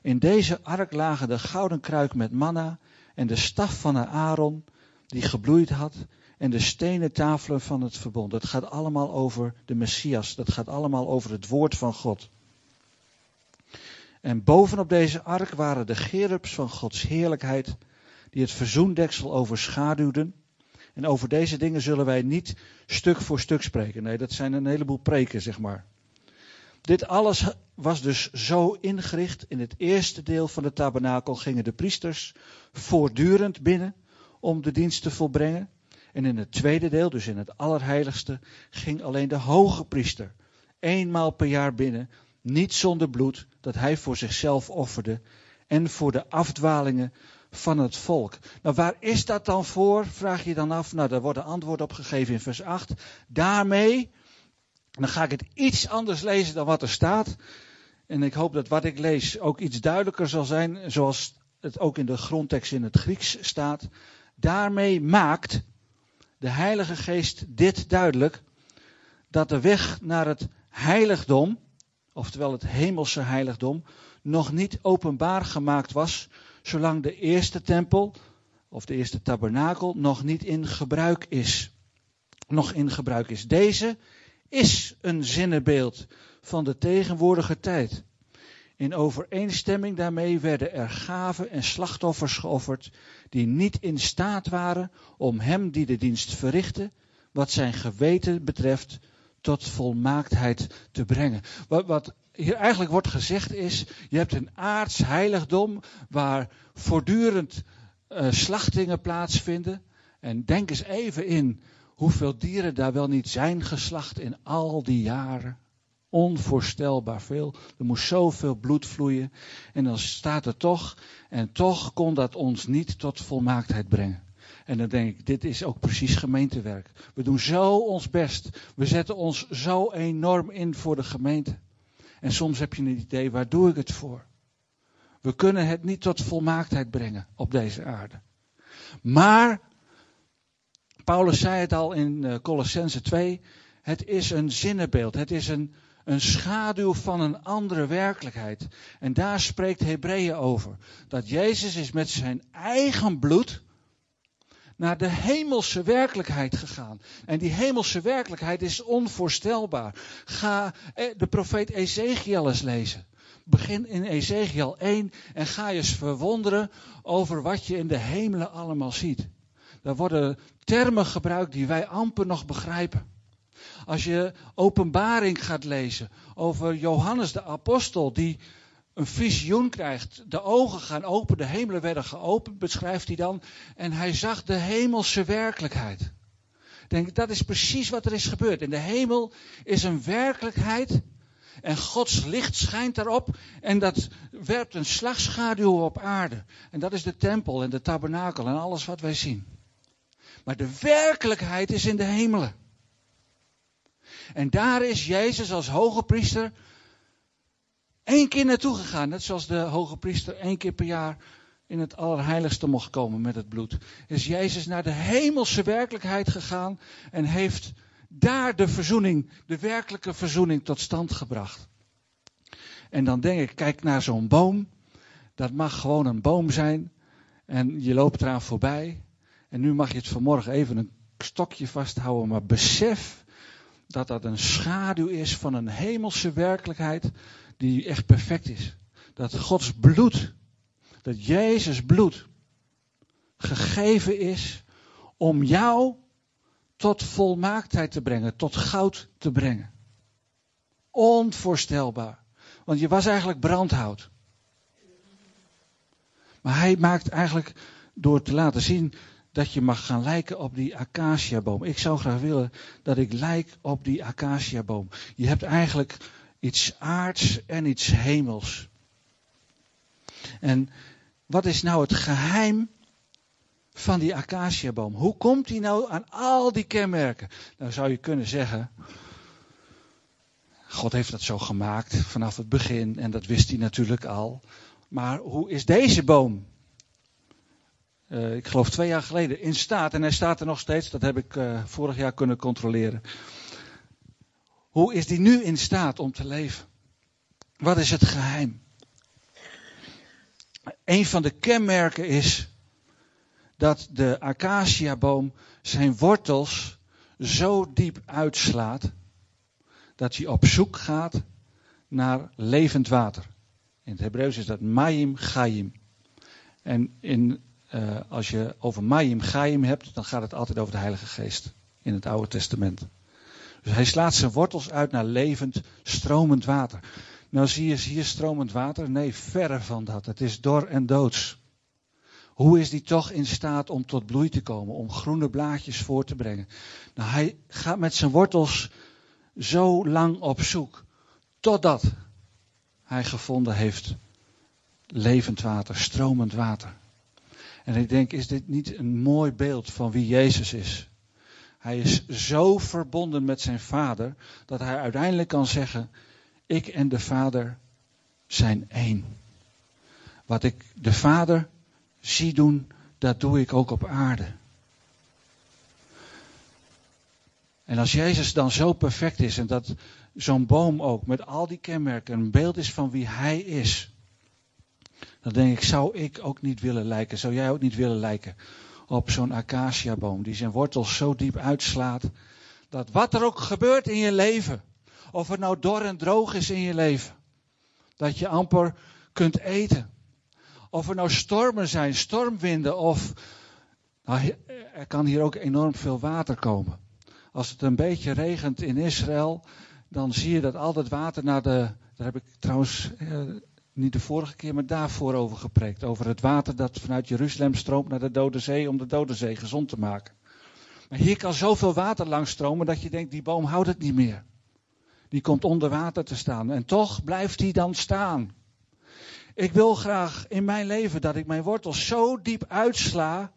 In deze ark lagen de gouden kruik met manna en de staf van Aaron die gebloeid had en de stenen tafelen van het verbond. Het gaat allemaal over de Messias. Dat gaat allemaal over het woord van God. En bovenop deze ark waren de gerubs van Gods heerlijkheid die het verzoendeksel overschaduwden. En over deze dingen zullen wij niet stuk voor stuk spreken. Nee, dat zijn een heleboel preken, zeg maar. Dit alles was dus zo ingericht. In het eerste deel van de tabernakel gingen de priesters voortdurend binnen om de dienst te volbrengen. En in het tweede deel, dus in het allerheiligste, ging alleen de hoge priester eenmaal per jaar binnen, niet zonder bloed, dat hij voor zichzelf offerde en voor de afdwalingen van het volk. Nou, waar is dat dan voor? Vraag je dan af. Nou, daar wordt een antwoord op gegeven in vers 8. Daarmee dan ga ik het iets anders lezen dan wat er staat. En ik hoop dat wat ik lees ook iets duidelijker zal zijn, zoals het ook in de grondtekst in het Grieks staat. Daarmee maakt de Heilige Geest dit duidelijk: dat de weg naar het heiligdom, oftewel het hemelse heiligdom, nog niet openbaar gemaakt was, zolang de eerste tempel of de eerste tabernakel nog niet in gebruik is. Nog in gebruik is. Deze is een zinnenbeeld van de tegenwoordige tijd. In overeenstemming daarmee werden er gaven en slachtoffers geofferd die niet in staat waren om hem die de dienst verrichtte, wat zijn geweten betreft, tot volmaaktheid te brengen. Wat, wat hier eigenlijk wordt gezegd is, je hebt een aards heiligdom waar voortdurend uh, slachtingen plaatsvinden. En denk eens even in hoeveel dieren daar wel niet zijn geslacht in al die jaren. Onvoorstelbaar veel. Er moest zoveel bloed vloeien. En dan staat er toch, en toch kon dat ons niet tot volmaaktheid brengen. En dan denk ik, dit is ook precies gemeentewerk. We doen zo ons best. We zetten ons zo enorm in voor de gemeente. En soms heb je een idee, waar doe ik het voor? We kunnen het niet tot volmaaktheid brengen op deze aarde. Maar Paulus zei het al in uh, Colossense 2. Het is een zinnenbeeld. Het is een, een schaduw van een andere werkelijkheid. En daar spreekt Hebreeën over. Dat Jezus is met zijn eigen bloed naar de hemelse werkelijkheid gegaan. En die hemelse werkelijkheid is onvoorstelbaar. Ga eh, de profeet Ezekiel eens lezen. Begin in Ezekiel 1 en ga je eens verwonderen over wat je in de hemelen allemaal ziet. Daar worden termen gebruikt die wij amper nog begrijpen. Als je openbaring gaat lezen over Johannes de apostel, die een visioen krijgt. De ogen gaan open, de hemelen werden geopend, beschrijft hij dan. En hij zag de hemelse werkelijkheid. Denk, dat is precies wat er is gebeurd. In de hemel is een werkelijkheid. En Gods licht schijnt daarop. En dat werpt een slagschaduw op aarde. En dat is de tempel en de tabernakel en alles wat wij zien. Maar de werkelijkheid is in de hemelen. En daar is Jezus als hoge priester één keer naartoe gegaan. Net zoals de hoge priester één keer per jaar in het allerheiligste mocht komen met het bloed. Is Jezus naar de hemelse werkelijkheid gegaan en heeft daar de verzoening, de werkelijke verzoening tot stand gebracht. En dan denk ik, kijk naar zo'n boom. Dat mag gewoon een boom zijn. En je loopt eraan voorbij. En nu mag je het vanmorgen even een stokje vasthouden. Maar besef dat dat een schaduw is van een hemelse werkelijkheid die echt perfect is. Dat Gods bloed, dat Jezus bloed gegeven is om jou tot volmaaktheid te brengen, tot goud te brengen. Onvoorstelbaar. Want je was eigenlijk brandhout. Maar hij maakt eigenlijk door te laten zien dat je mag gaan lijken op die acaciaboom. Ik zou graag willen dat ik lijk op die acaciaboom. Je hebt eigenlijk iets aards en iets hemels. En wat is nou het geheim van die acaciaboom? Hoe komt die nou aan al die kenmerken? Nou zou je kunnen zeggen, God heeft dat zo gemaakt vanaf het begin en dat wist hij natuurlijk al. Maar hoe is deze boom uh, ik geloof twee jaar geleden, in staat, en hij staat er nog steeds, dat heb ik uh, vorig jaar kunnen controleren. Hoe is die nu in staat om te leven? Wat is het geheim? Een van de kenmerken is dat de acaciaboom zijn wortels zo diep uitslaat dat hij op zoek gaat naar levend water. In het Hebreeuws is dat Mayim Chaim. En in uh, als je over Mayim Chaim hebt, dan gaat het altijd over de Heilige Geest in het Oude Testament. Dus hij slaat zijn wortels uit naar levend, stromend water. Nou zie je hier stromend water? Nee, verre van dat. Het is dor en doods. Hoe is die toch in staat om tot bloei te komen, om groene blaadjes voor te brengen? Nou, hij gaat met zijn wortels zo lang op zoek, totdat hij gevonden heeft levend water, stromend water. En ik denk, is dit niet een mooi beeld van wie Jezus is? Hij is zo verbonden met zijn vader dat hij uiteindelijk kan zeggen, ik en de vader zijn één. Wat ik de vader zie doen, dat doe ik ook op aarde. En als Jezus dan zo perfect is en dat zo'n boom ook met al die kenmerken een beeld is van wie hij is, dan denk ik, zou ik ook niet willen lijken, zou jij ook niet willen lijken op zo'n acaciaboom die zijn wortels zo diep uitslaat, dat wat er ook gebeurt in je leven, of het nou dor en droog is in je leven, dat je amper kunt eten. Of er nou stormen zijn, stormwinden, of nou, er kan hier ook enorm veel water komen. Als het een beetje regent in Israël, dan zie je dat al dat water naar de. Daar heb ik trouwens eh, niet de vorige keer, maar daarvoor over gepreekt. Over het water dat vanuit Jeruzalem stroomt naar de Dode Zee om de Dode Zee gezond te maken. Maar hier kan zoveel water langs stromen dat je denkt, die boom houdt het niet meer. Die komt onder water te staan. En toch blijft die dan staan. Ik wil graag in mijn leven dat ik mijn wortels zo diep uitsla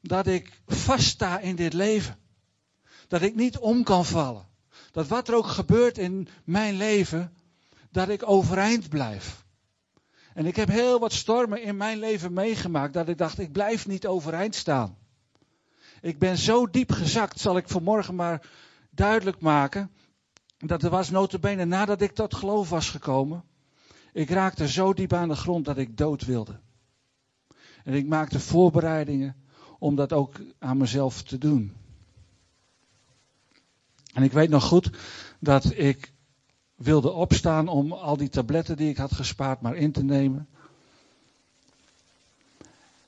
dat ik vaststa in dit leven. Dat ik niet om kan vallen. Dat wat er ook gebeurt in mijn leven, dat ik overeind blijf. En ik heb heel wat stormen in mijn leven meegemaakt dat ik dacht, ik blijf niet overeind staan. Ik ben zo diep gezakt, zal ik vanmorgen maar duidelijk maken, dat er was notabene nadat ik tot geloof was gekomen. Ik raakte zo diep aan de grond dat ik dood wilde. En ik maakte voorbereidingen om dat ook aan mezelf te doen. En ik weet nog goed dat ik wilde opstaan om al die tabletten die ik had gespaard maar in te nemen.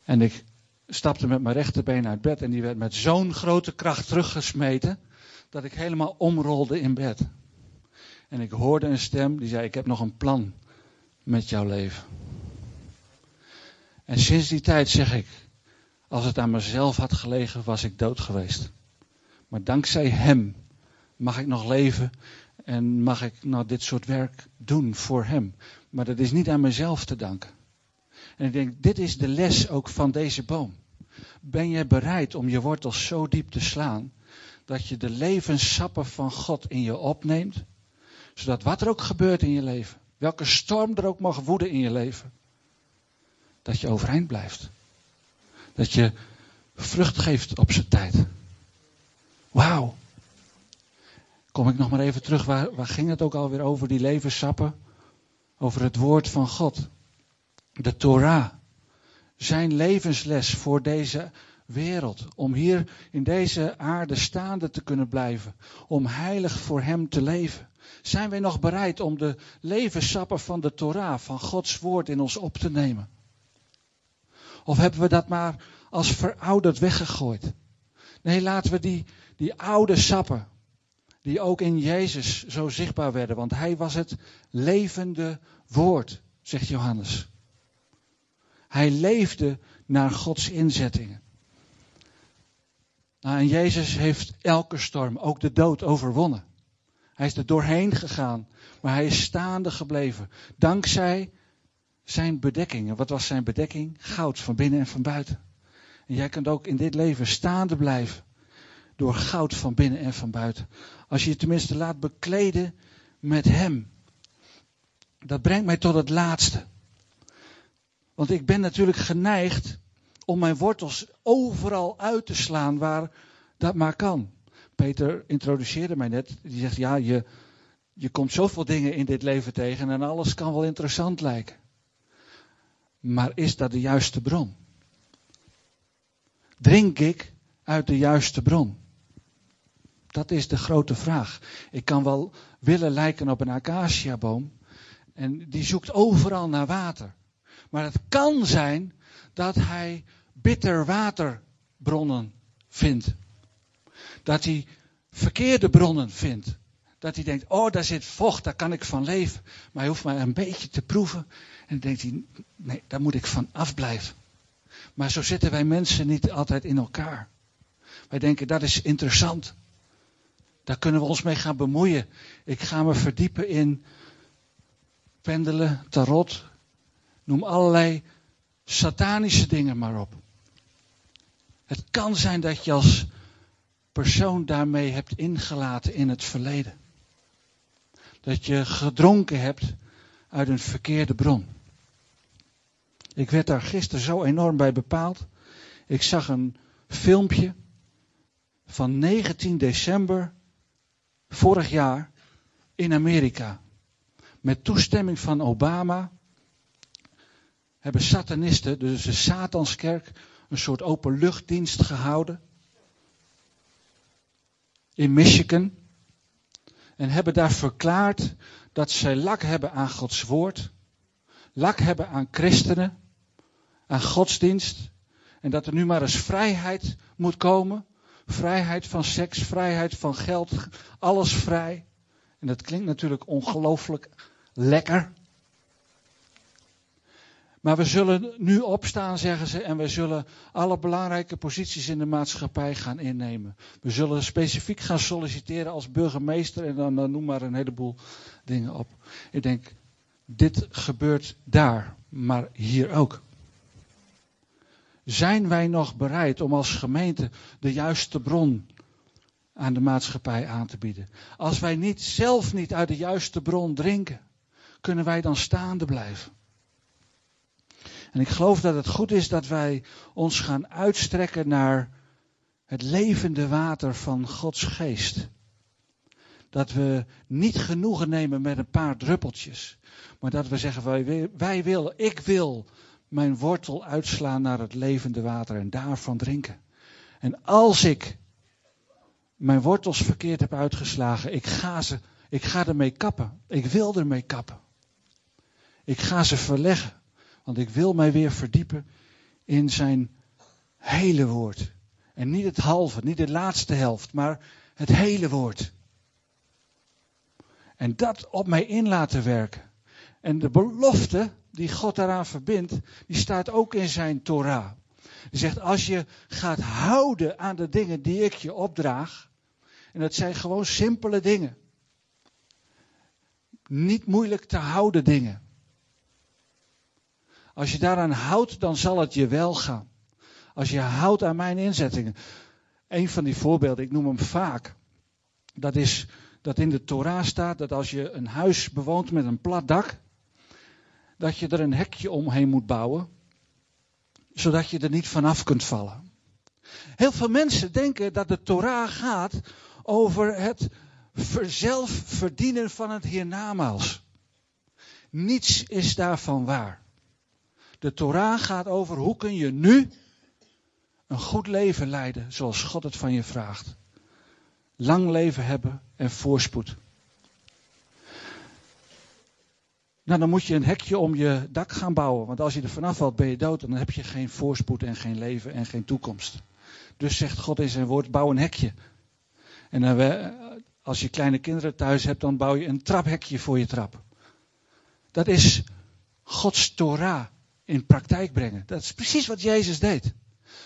En ik stapte met mijn rechterbeen uit bed en die werd met zo'n grote kracht teruggesmeten dat ik helemaal omrolde in bed. En ik hoorde een stem die zei: Ik heb nog een plan met jouw leven. En sinds die tijd zeg ik, als het aan mezelf had gelegen, was ik dood geweest. Maar dankzij Hem mag ik nog leven en mag ik nou dit soort werk doen voor Hem. Maar dat is niet aan mezelf te danken. En ik denk, dit is de les ook van deze boom. Ben je bereid om je wortels zo diep te slaan dat je de levenssappen van God in je opneemt, zodat wat er ook gebeurt in je leven, welke storm er ook mag woeden in je leven, dat je overeind blijft. Dat je vrucht geeft op zijn tijd. Wauw. Kom ik nog maar even terug, waar, ging het ook alweer over, die levenssappen? Over het woord van God. De Torah. Zijn levensles voor deze wereld. Om hier in deze aarde staande te kunnen blijven. Om heilig voor Hem te leven. Zijn wij nog bereid om de levenssappen van de Torah, van Gods woord in ons op te nemen? Of hebben we dat maar als verouderd weggegooid? Nee, laten we die, die oude sappen, die ook in Jezus zo zichtbaar werden, want Hij was het levende woord, zegt Johannes. Hij leefde naar Gods inzettingen. Nou, en Jezus heeft elke storm, ook de dood, overwonnen. Hij is er doorheen gegaan, maar hij is staande gebleven. Dankzij zijn bedekkingen. Wat was zijn bedekking? Goud van binnen en van buiten. En jij kunt ook in dit leven staande blijven. Door goud van binnen en van buiten. Als je je tenminste laat bekleden met hem. Dat brengt mij tot het laatste. Want ik ben natuurlijk geneigd om mijn wortels overal uit te slaan waar dat maar kan. Peter introduceerde mij net. Die zegt, ja, je, je komt zoveel dingen in dit leven tegen en alles kan wel interessant lijken. Maar is dat de juiste bron? Drink ik uit de juiste bron? Dat is de grote vraag. Ik kan wel willen lijken op een acaciaboom. En die zoekt overal naar water. Maar het kan zijn dat hij bitter waterbronnen vindt. Dat hij verkeerde bronnen vindt. Dat hij denkt, oh daar zit vocht, daar kan ik van leven. Maar hij hoeft maar een beetje te proeven. En dan denkt hij, nee, daar moet ik van afblijven. Maar zo zitten wij mensen niet altijd in elkaar. Wij denken, dat is interessant. Daar kunnen we ons mee gaan bemoeien. Ik ga me verdiepen in pendelen, tarot. Noem allerlei satanische dingen maar op. Het kan zijn dat je als persoon daarmee hebt ingelaten in het verleden. Dat je gedronken hebt uit een verkeerde bron. Ik werd daar gisteren zo enorm bij bepaald. Ik zag een filmpje van 19 december vorig jaar in Amerika. Met toestemming van Obama hebben satanisten, dus de Satanskerk, een soort openluchtdienst gehouden. In Michigan. En hebben daar verklaard dat zij lak hebben aan Gods woord. Lak hebben aan christenen. Aan godsdienst. En dat er nu maar eens vrijheid moet komen. Vrijheid van seks, vrijheid van geld, alles vrij. En dat klinkt natuurlijk ongelooflijk lekker. Maar we zullen nu opstaan, zeggen ze, en we zullen alle belangrijke posities in de maatschappij gaan innemen. We zullen specifiek gaan solliciteren als burgemeester en dan, dan noem maar een heleboel dingen op. Ik denk, dit gebeurt daar, maar hier ook. Zijn wij nog bereid om als gemeente de juiste bron aan de maatschappij aan te bieden? Als wij niet zelf niet uit de juiste bron drinken, kunnen wij dan staande blijven? En ik geloof dat het goed is dat wij ons gaan uitstrekken naar het levende water van Gods geest. Dat we niet genoegen nemen met een paar druppeltjes, maar dat we zeggen wij, wij willen, ik wil mijn wortel uitslaan naar het levende water en daarvan drinken. En als ik mijn wortels verkeerd heb uitgeslagen, ik ga, ze, ik ga ermee kappen. Ik wil ermee kappen. Ik ga ze verleggen. Want ik wil mij weer verdiepen in zijn hele woord. En niet het halve, niet de laatste helft, maar het hele woord. En dat op mij in laten werken. En de belofte die God daaraan verbindt, die staat ook in zijn Torah. Die zegt, als je gaat houden aan de dingen die ik je opdraag, en dat zijn gewoon simpele dingen. Niet moeilijk te houden dingen. Als je daaraan houdt, dan zal het je wel gaan. Als je houdt aan mijn inzettingen. Een van die voorbeelden, ik noem hem vaak. Dat is dat in de Torah staat dat als je een huis bewoont met een plat dak, dat je er een hekje omheen moet bouwen, zodat je er niet vanaf kunt vallen. Heel veel mensen denken dat de Torah gaat over het zelfverdienen van het hiernamaals. Niets is daarvan waar. De Torah gaat over hoe kun je nu een goed leven leiden zoals God het van je vraagt. Lang leven hebben en voorspoed. Nou, dan moet je een hekje om je dak gaan bouwen. Want als je er vanaf valt, ben je dood. En dan heb je geen voorspoed en geen leven en geen toekomst. Dus zegt God in zijn woord, bouw een hekje. En dan, als je kleine kinderen thuis hebt, dan bouw je een traphekje voor je trap. Dat is Gods Torah in praktijk brengen. Dat is precies wat Jezus deed.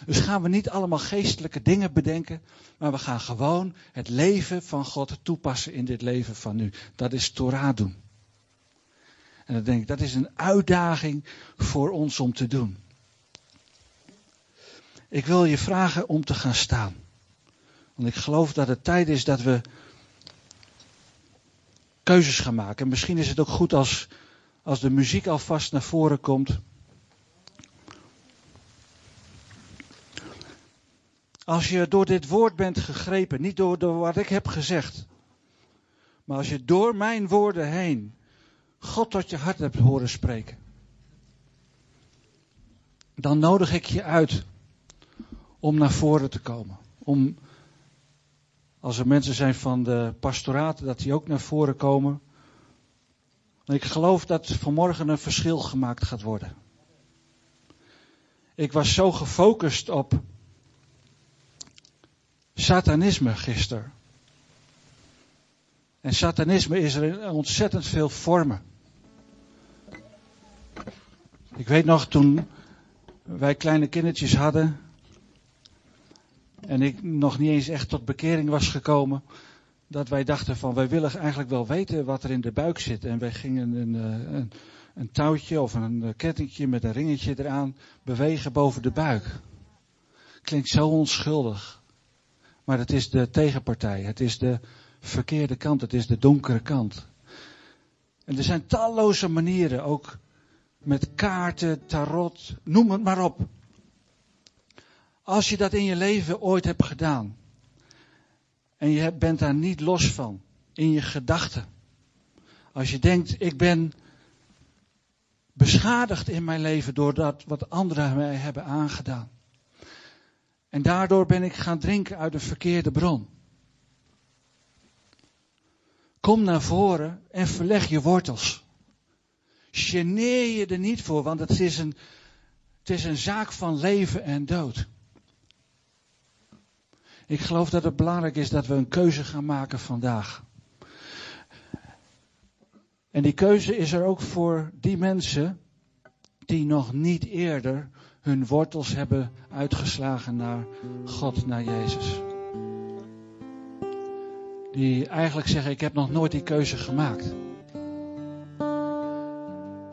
Dus gaan we niet allemaal geestelijke dingen bedenken, maar we gaan gewoon het leven van God toepassen in dit leven van nu. Dat is Torah doen. En dan denk ik, dat is een uitdaging voor ons om te doen. Ik wil je vragen om te gaan staan. Want ik geloof dat het tijd is dat we keuzes gaan maken. En misschien is het ook goed als, als de muziek alvast naar voren komt. Als je door dit woord bent gegrepen, niet door, door wat ik heb gezegd, maar als je door mijn woorden heen God tot je hart hebt horen spreken, dan nodig ik je uit om naar voren te komen. Om, als er mensen zijn van de pastoraten, dat die ook naar voren komen. Ik geloof dat vanmorgen een verschil gemaakt gaat worden. Ik was zo gefocust op satanisme gisteren. En satanisme is er in ontzettend veel vormen. Ik weet nog toen wij kleine kindertjes hadden. En ik nog niet eens echt tot bekering was gekomen. Dat wij dachten van wij willen eigenlijk wel weten wat er in de buik zit. En wij gingen een, eh, een, een touwtje of een kettingje met een ringetje eraan bewegen boven de buik. Klinkt zo onschuldig. Maar het is de tegenpartij. Het is de verkeerde kant. Het is de donkere kant. En er zijn talloze manieren, ook met kaarten, tarot, noem het maar op. Als je dat in je leven ooit hebt gedaan en je bent daar niet los van, in je gedachten. Als je denkt, ik ben beschadigd in mijn leven door dat wat anderen mij hebben aangedaan. En daardoor ben ik gaan drinken uit een verkeerde bron. Kom naar voren en verleg je wortels. Geneer je er niet voor, want het is een, het is een zaak van leven en dood. Ik geloof dat het belangrijk is dat we een keuze gaan maken vandaag. En die keuze is er ook voor die mensen die nog niet eerder hun wortels hebben uitgeslagen naar God, naar Jezus. Die eigenlijk zeggen, ik heb nog nooit die keuze gemaakt.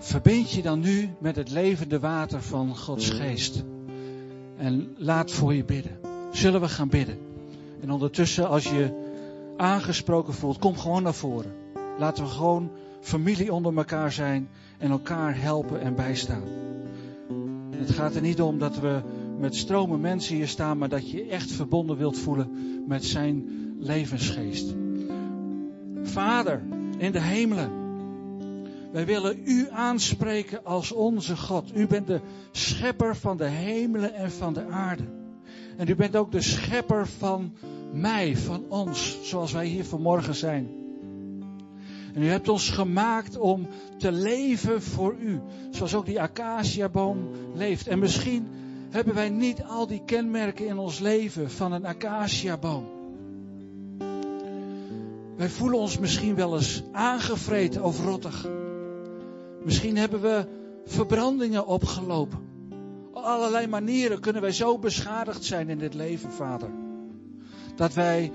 Verbind je dan nu met het levende water van Gods geest. En laat voor je bidden. Zullen we gaan bidden? En ondertussen, als je aangesproken voelt, kom gewoon naar voren. Laten we gewoon familie onder elkaar zijn en elkaar helpen en bijstaan. Het gaat er niet om dat we met stromen mensen hier staan, maar dat je echt verbonden wilt voelen met zijn levensgeest. Vader in de hemelen, wij willen u aanspreken als onze God. U bent de schepper van de hemelen en van de aarde. En u bent ook de schepper van mij, van ons, zoals wij hier vanmorgen zijn. En u hebt ons gemaakt om te leven voor u. Zoals ook die acaciaboom leeft. En misschien hebben wij niet al die kenmerken in ons leven van een acaciaboom. Wij voelen ons misschien wel eens aangevreten of rottig. Misschien hebben we verbrandingen opgelopen. Op allerlei manieren kunnen wij zo beschadigd zijn in dit leven, Vader. Dat wij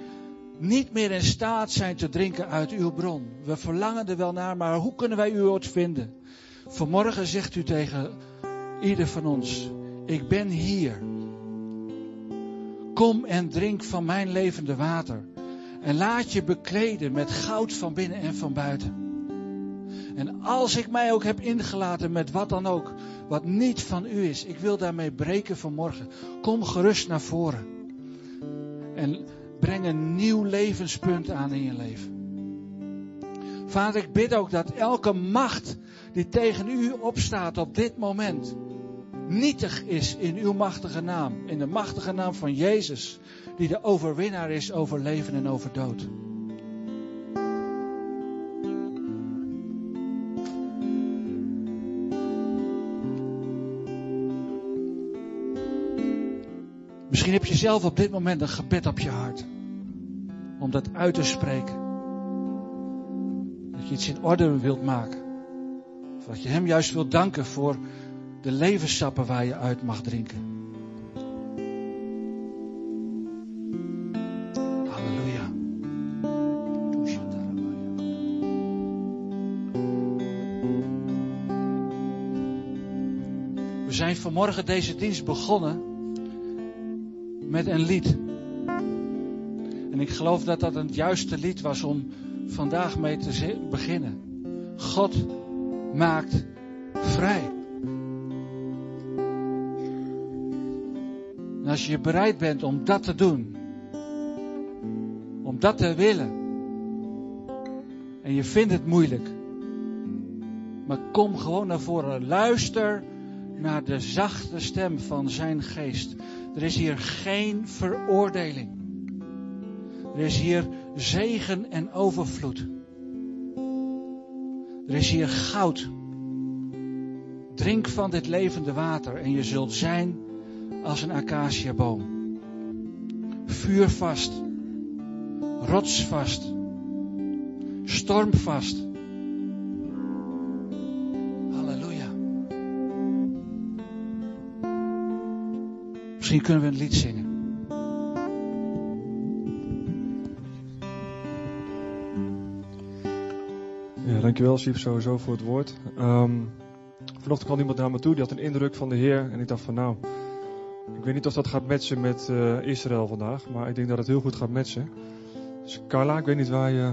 niet meer in staat zijn te drinken uit uw bron. We verlangen er wel naar, maar hoe kunnen wij u ooit vinden? Vanmorgen zegt u tegen ieder van ons: Ik ben hier. Kom en drink van mijn levende water. En laat je bekleden met goud van binnen en van buiten. En als ik mij ook heb ingelaten met wat dan ook, wat niet van u is, ik wil daarmee breken vanmorgen. Kom gerust naar voren. En breng een nieuw levenspunt aan in je leven. Vader, ik bid ook dat elke macht die tegen u opstaat op dit moment, nietig is in uw machtige naam. In de machtige naam van Jezus, die de overwinnaar is over leven en over dood. Misschien heb je zelf op dit moment een gebed op je hart. Om dat uit te spreken. Dat je iets in orde wilt maken. Of dat je hem juist wilt danken voor de levenssappen waar je uit mag drinken. Halleluja. We zijn vanmorgen deze dienst begonnen met een lied. En ik geloof dat dat het juiste lied was om vandaag mee te beginnen. God maakt vrij. En als je bereid bent om dat te doen, om dat te willen, en je vindt het moeilijk, maar kom gewoon naar voren. Luister naar de zachte stem van zijn geest. Er is hier geen veroordeling. Er is hier zegen en overvloed. Er is hier goud. Drink van dit levende water en je zult zijn als een acaciaboom. Vuurvast, rotsvast, stormvast. Misschien kunnen we een lied zingen. Ja, dankjewel, Siep, sowieso voor het woord. Um, vanochtend kwam iemand naar me toe, die had een indruk van de Heer. En ik dacht van nou, ik weet niet of dat gaat matchen met uh, Israël vandaag, maar ik denk dat het heel goed gaat matchen. Dus Carla, ik weet niet waar je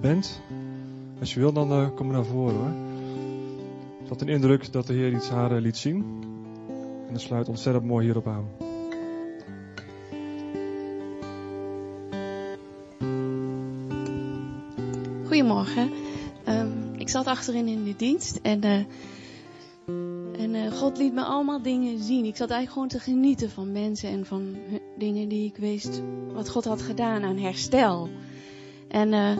bent. Als je wil, dan uh, kom maar naar voren hoor. Ik had een indruk dat de Heer iets haar uh, liet zien. En dat sluit ontzettend mooi hierop aan. Goedemorgen. Um, ik zat achterin in de dienst en en uh, God liet me allemaal dingen zien. Ik zat eigenlijk gewoon te genieten van mensen en van dingen die ik wist wat God had gedaan aan herstel. En, uh,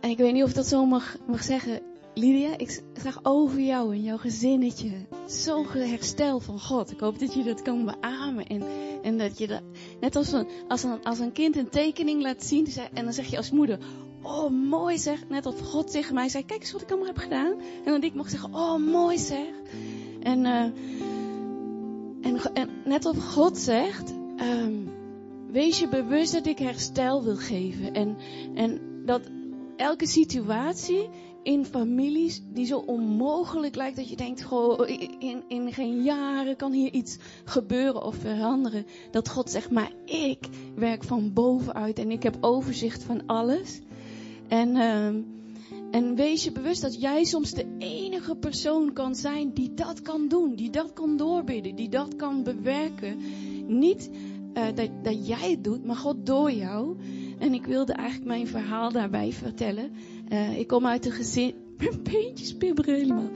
en ik weet niet of ik dat zo mag zeggen. Lydia, ik zag over jou en jouw gezinnetje zo'n herstel van God. Ik hoop dat je dat kan beamen. En, en dat je dat, net als een, als, een, als een kind een tekening laat zien. En dan zeg je als moeder, oh mooi zeg. Net als God tegen mij zei, kijk eens wat ik allemaal heb gedaan. En dan ik mocht zeggen, oh mooi zeg. En, uh, en, en net als God zegt, um, wees je bewust dat ik herstel wil geven. En, en dat elke situatie in families die zo onmogelijk lijkt dat je denkt, goh, in, in geen jaren kan hier iets gebeuren of veranderen. Dat God zegt, maar ik werk van bovenuit en ik heb overzicht van alles. En, uh, en wees je bewust dat jij soms de enige persoon kan zijn die dat kan doen, die dat kan doorbidden, die dat kan bewerken. Niet uh, dat, dat jij het doet, maar God door jou. En ik wilde eigenlijk mijn verhaal daarbij vertellen. Uh, ik kom uit een gezin. Mijn beentjes bibberen helemaal.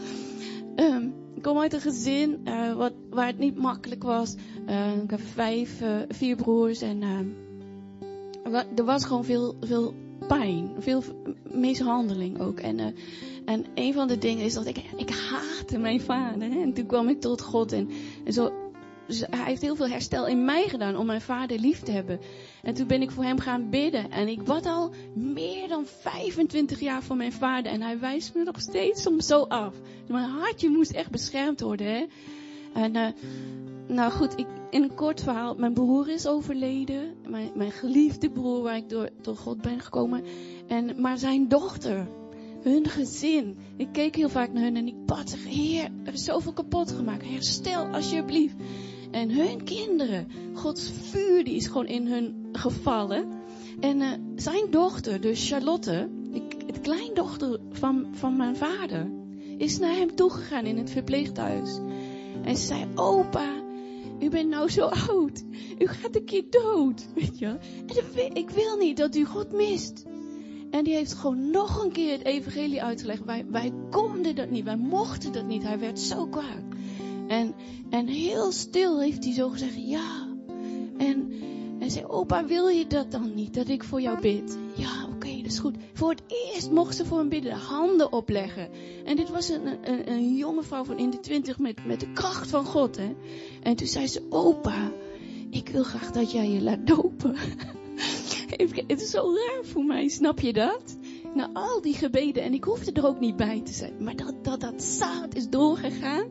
Um, ik kom uit een gezin uh, wat, waar het niet makkelijk was. Uh, ik heb vijf, vier broers en er was gewoon veel, veel pijn, veel mishandeling ook. En, en een van de dingen is dat ik, ik haatte mijn vader. Hè? En toen kwam ik tot God en, en zo hij heeft heel veel herstel in mij gedaan om mijn vader lief te hebben. En toen ben ik voor hem gaan bidden. En ik bad al meer dan 25 jaar voor mijn vader. En hij wijst me nog steeds soms zo af. Mijn hartje moest echt beschermd worden. Hè? En uh, nou goed, ik, in een kort verhaal. Mijn broer is overleden. Mijn, mijn geliefde broer waar ik door, door God ben gekomen. En, maar zijn dochter hun gezin. Ik keek heel vaak naar hun en ik bad zeg, Heer, er is zoveel kapot gemaakt. Herstel alsjeblieft. En hun kinderen, Gods vuur die is gewoon in hun gevallen. En uh, zijn dochter, dus Charlotte, ik, het kleindochter van, van mijn vader, is naar hem toegegaan in het verpleeghuis. En ze zei, opa, u bent nou zo oud. U gaat een keer dood, weet je. En ik wil niet dat u God mist. En die heeft gewoon nog een keer het evangelie uitgelegd. Wij, wij konden dat niet, wij mochten dat niet. Hij werd zo kwaad. En, en heel stil heeft hij zo gezegd, ja. En, en zei, opa, wil je dat dan niet, dat ik voor jou bid? Ja, oké, dat is goed. Voor het eerst mocht ze voor hem bidden, handen opleggen. En dit was een, een, een jonge vrouw van in de twintig met, met de kracht van God. Hè? En toen zei ze, opa, ik wil graag dat jij je laat dopen. Het is zo raar voor mij, snap je dat? Na al die gebeden, en ik hoefde er ook niet bij te zijn, maar dat dat, dat zaad is doorgegaan.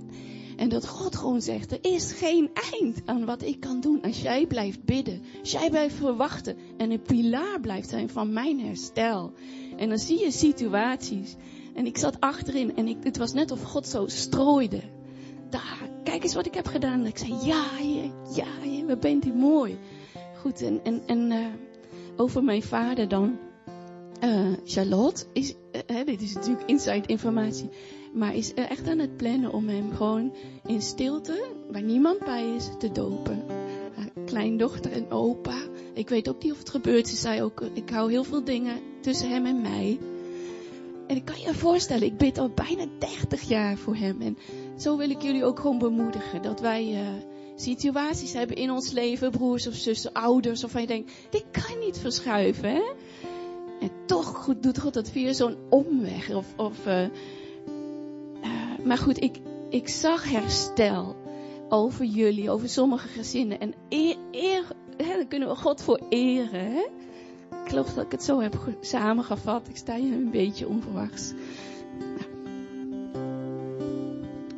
En dat God gewoon zegt, er is geen eind aan wat ik kan doen als jij blijft bidden. Als jij blijft verwachten en een pilaar blijft zijn van mijn herstel. En dan zie je situaties. En ik zat achterin en ik, het was net of God zo strooide. Daar, kijk eens wat ik heb gedaan. En ik zei, ja, ja, ja, wat bent u mooi. Goed, en, en, en uh, over mijn vader dan. Uh, Charlotte is, uh, dit is natuurlijk inside informatie, maar is echt aan het plannen om hem gewoon in stilte, waar niemand bij is, te dopen. kleindochter en opa. Ik weet ook niet of het gebeurt. Ze zei ook, ik hou heel veel dingen tussen hem en mij. En ik kan je voorstellen, ik bid al bijna 30 jaar voor hem. En zo wil ik jullie ook gewoon bemoedigen. Dat wij situaties hebben in ons leven, broers of zussen, ouders, waarvan je denkt, dit kan niet verschuiven. Hè? En toch doet God dat via zo'n omweg. Of, of, uh, uh, maar goed, ik, ik zag herstel over jullie, over sommige gezinnen. En eer, hè, kunnen we God voor eren. Hè? Ik geloof dat ik het zo heb samengevat. Ik sta hier een beetje onverwachts.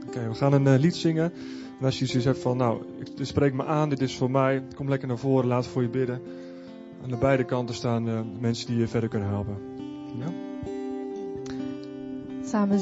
Oké, we gaan een uh, lied zingen. Als je zoiets hebt van, nou, ik, spreek me aan, dit is voor mij. Kom lekker naar voren, laat voor je bidden. Aan de beide kanten staan uh, mensen die je verder kunnen helpen. Samen.